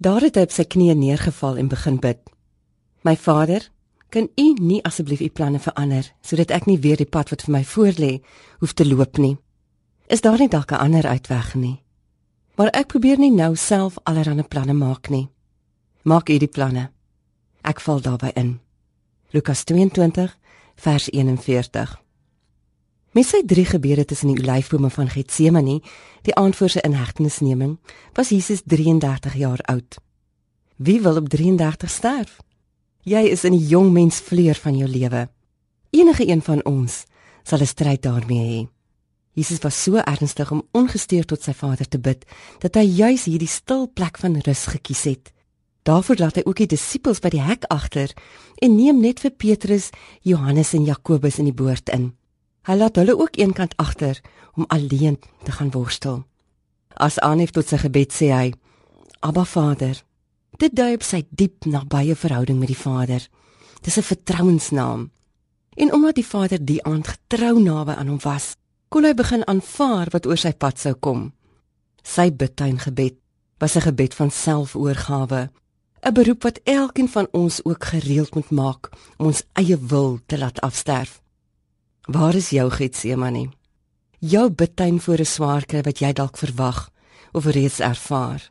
Daar het hy op sy knieë neergeval en begin bid. My Vader, kan U nie asseblief U planne verander sodat ek nie weer die pad wat vir my voorlê hoef te loop nie? Is daar nie dalk 'n ander uitweg nie? Maar ek probeer nie nou self allerlei planne maak nie. Maak U die planne. Ek val daarbey in. Lukas 22 vers 41. Met sy drie gebede tussen die olyfbome van Getsemane, die aand voor sy inhegtenisneming, was Jesus 33 jaar oud. Wie wil op 33 sterf? Jy is in die jong mens vleur van jou lewe. Enige een van ons sal 'n stryd daarmee hê. Jesus was so ernstig om ongesteurd tot sy Vader te bid dat hy juis hierdie stil plek van rus gekies het. Daarvoor laat hy ook die disippels by die hek agter en neem net vir Petrus, Johannes en Jakobus in die boord in. Hy laat hulle ook eenkant agter om alleen te gaan worstel. As Anef tot sy gebed sê hy: "Abba Vader." Dit dui op sy diep nabye verhouding met die Vader. Dis 'n vertrouensnaam. En omdat die Vader die aand getrou naby aan hom was, kon hy begin aanvaar wat oor sy pad sou kom. Sy bidtuingebed was 'n gebed van selfoorgawe, 'n beroep wat elkeen van ons ook gereeld moet maak om ons eie wil te laat afsterf. Waar is jou Getsemane? Jou bidtuin voor 'n swaar kry wat jy dalk verwag of reeds ervaar.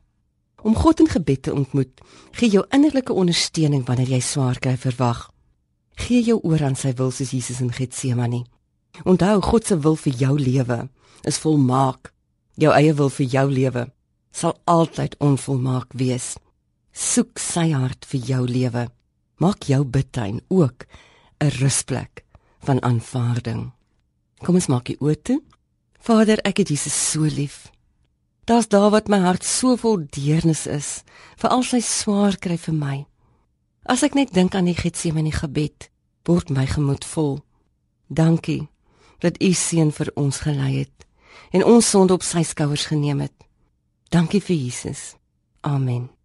Om God in gebed te ontmoet, gee jou innerlike ondersteuning wanneer jy swaar kry verwag. Gee jou oor aan sy wil soos Jesus in Getsemane. Onthou God se wil vir jou lewe is volmaak. Jou eie wil vir jou lewe sal altyd onvolmaak wees. Soek sy hart vir jou lewe. Maak jou bidtuin ook 'n rusplek van aanvaarding. Kom ons maak die oë toe. Vader, ek het Jesus so lief. Daar's daar wat my hart so vol deernis is, vir al sy swaar kry vir my. As ek net dink aan die Getsemane gebed, word my gemoed vol. Dankie dat U seun vir ons gelei het en ons sonde op sy skouers geneem het. Dankie vir Jesus. Amen.